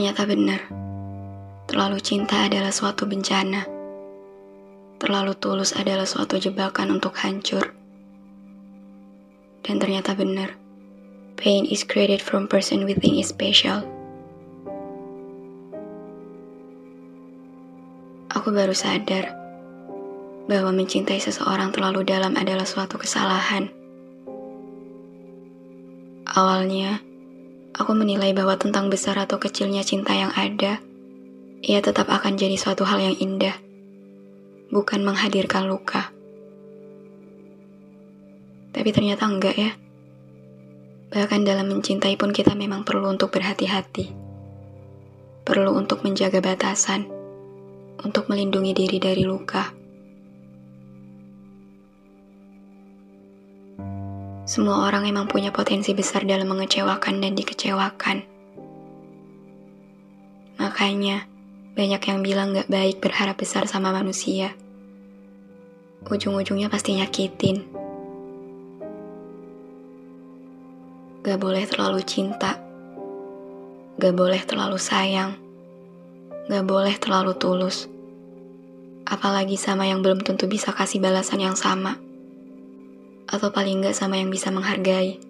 Ternyata benar, terlalu cinta adalah suatu bencana. Terlalu tulus adalah suatu jebakan untuk hancur. Dan ternyata benar, pain is created from person we think is special. Aku baru sadar bahwa mencintai seseorang terlalu dalam adalah suatu kesalahan. Awalnya, aku menilai bahwa tentang besar atau kecilnya cinta yang ada, ia tetap akan jadi suatu hal yang indah, bukan menghadirkan luka. Tapi ternyata enggak ya. Bahkan dalam mencintai pun kita memang perlu untuk berhati-hati. Perlu untuk menjaga batasan, untuk melindungi diri dari luka. Semua orang emang punya potensi besar dalam mengecewakan dan dikecewakan. Makanya, banyak yang bilang gak baik berharap besar sama manusia. Ujung-ujungnya pasti nyakitin. Gak boleh terlalu cinta. Gak boleh terlalu sayang. Gak boleh terlalu tulus. Apalagi sama yang belum tentu bisa kasih balasan yang sama atau paling enggak sama yang bisa menghargai.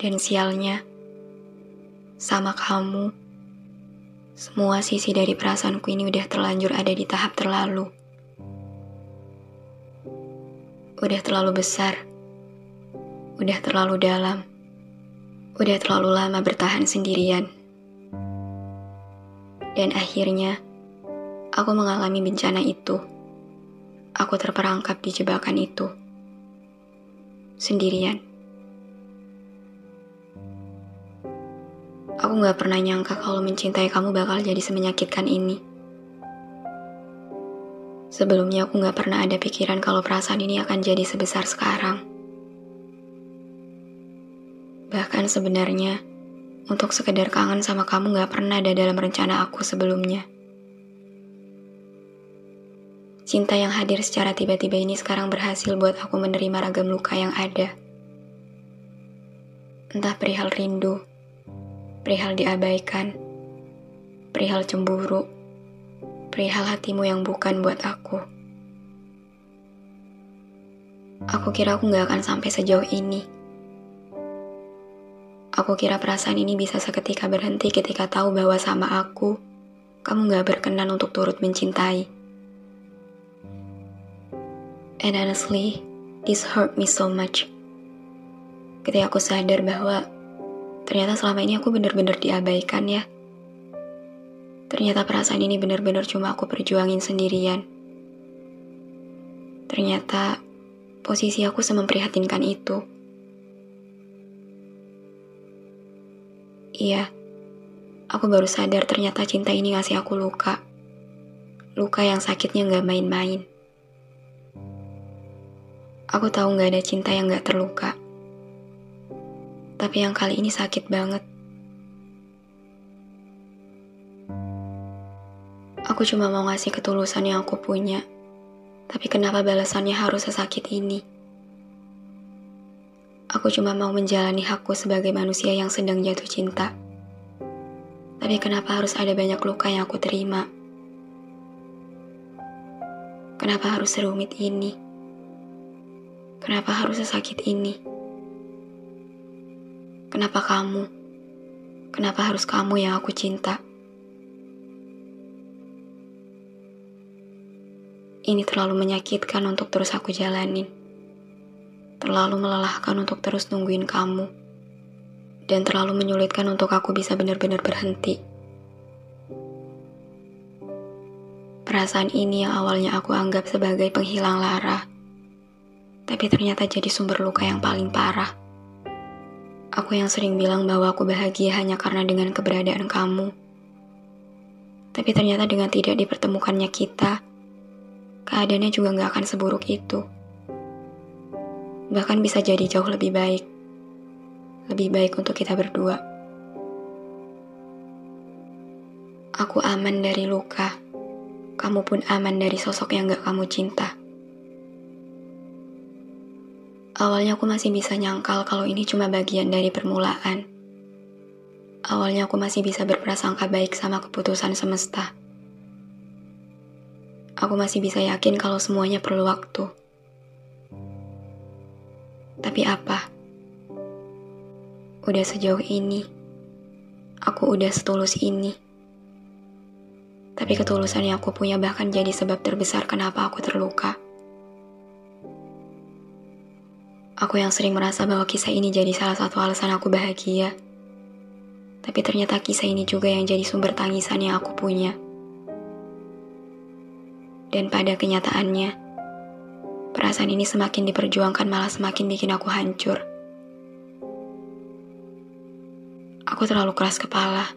Dan sialnya, sama kamu, semua sisi dari perasaanku ini udah terlanjur ada di tahap terlalu. Udah terlalu besar, udah terlalu dalam, udah terlalu lama bertahan sendirian. Dan akhirnya, aku mengalami bencana itu aku terperangkap di jebakan itu. Sendirian. Aku gak pernah nyangka kalau mencintai kamu bakal jadi semenyakitkan ini. Sebelumnya aku gak pernah ada pikiran kalau perasaan ini akan jadi sebesar sekarang. Bahkan sebenarnya, untuk sekedar kangen sama kamu gak pernah ada dalam rencana aku sebelumnya. Cinta yang hadir secara tiba-tiba ini sekarang berhasil buat aku menerima ragam luka yang ada. Entah perihal rindu, perihal diabaikan, perihal cemburu, perihal hatimu yang bukan buat aku. Aku kira aku gak akan sampai sejauh ini. Aku kira perasaan ini bisa seketika berhenti ketika tahu bahwa sama aku, kamu gak berkenan untuk turut mencintai. And honestly, this hurt me so much. Ketika aku sadar bahwa ternyata selama ini aku benar-benar diabaikan ya. Ternyata perasaan ini benar-benar cuma aku perjuangin sendirian. Ternyata posisi aku sememprihatinkan itu. Iya, aku baru sadar ternyata cinta ini ngasih aku luka. Luka yang sakitnya gak main-main. Aku tahu gak ada cinta yang gak terluka. Tapi yang kali ini sakit banget. Aku cuma mau ngasih ketulusan yang aku punya. Tapi kenapa balasannya harus sesakit ini? Aku cuma mau menjalani hakku sebagai manusia yang sedang jatuh cinta. Tapi kenapa harus ada banyak luka yang aku terima? Kenapa harus serumit ini? Kenapa harus sesakit ini? Kenapa kamu? Kenapa harus kamu yang aku cinta? Ini terlalu menyakitkan untuk terus aku jalanin. Terlalu melelahkan untuk terus nungguin kamu. Dan terlalu menyulitkan untuk aku bisa benar-benar berhenti. Perasaan ini yang awalnya aku anggap sebagai penghilang lara, tapi ternyata jadi sumber luka yang paling parah. Aku yang sering bilang bahwa aku bahagia hanya karena dengan keberadaan kamu. Tapi ternyata dengan tidak dipertemukannya kita, keadaannya juga nggak akan seburuk itu. Bahkan bisa jadi jauh lebih baik. Lebih baik untuk kita berdua. Aku aman dari luka. Kamu pun aman dari sosok yang gak kamu cinta. Awalnya aku masih bisa nyangkal kalau ini cuma bagian dari permulaan. Awalnya aku masih bisa berprasangka baik sama keputusan semesta aku masih bisa yakin kalau semuanya perlu waktu. Tapi apa? Udah sejauh ini, aku udah setulus ini. Tapi ketulusan yang aku punya bahkan jadi sebab terbesar kenapa aku terluka. Aku yang sering merasa bahwa kisah ini jadi salah satu alasan aku bahagia. Tapi ternyata kisah ini juga yang jadi sumber tangisan yang aku punya. Dan pada kenyataannya, perasaan ini semakin diperjuangkan malah semakin bikin aku hancur. Aku terlalu keras kepala.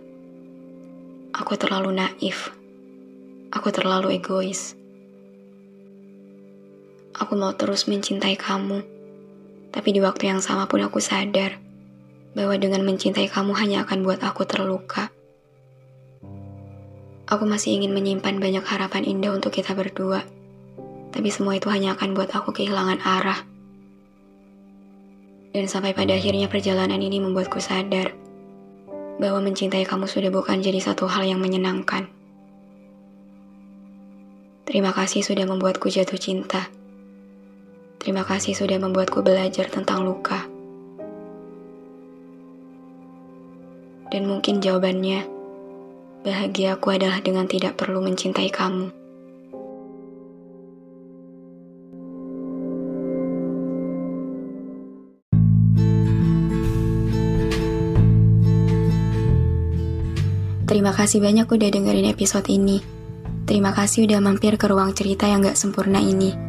Aku terlalu naif. Aku terlalu egois. Aku mau terus mencintai kamu. Tapi di waktu yang sama pun aku sadar bahwa dengan mencintai kamu hanya akan buat aku terluka. Aku masih ingin menyimpan banyak harapan indah untuk kita berdua. Tapi semua itu hanya akan buat aku kehilangan arah. Dan sampai pada akhirnya perjalanan ini membuatku sadar bahwa mencintai kamu sudah bukan jadi satu hal yang menyenangkan. Terima kasih sudah membuatku jatuh cinta. Terima kasih sudah membuatku belajar tentang luka. Dan mungkin jawabannya Bahagiaku adalah dengan tidak perlu mencintai kamu. Terima kasih banyak udah dengerin episode ini. Terima kasih udah mampir ke ruang cerita yang gak sempurna ini.